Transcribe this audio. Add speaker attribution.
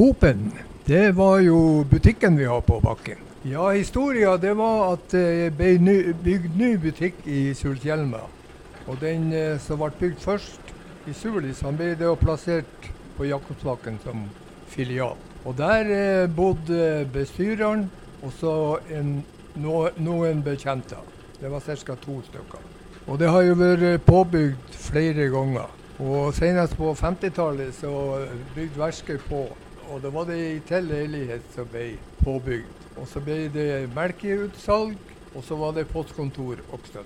Speaker 1: Coop-en, det var jo butikken vi har på bakken. Ja, historia det var at det ble bygd ny butikk i Sulthjelma. Og den eh, som ble bygd først i Sulis, han ble det plassert på Jakobsbakken som filial. Og der eh, bodde bestyreren og så en, no, noen bekjente. Det var ca. to stykker. Og det har jo vært påbygd flere ganger. Og senest på 50-tallet så bygde verket på. Og da var det ei til leilighet som ble påbygd. Og så ble det melkeutsalg, og så var det postkontor også.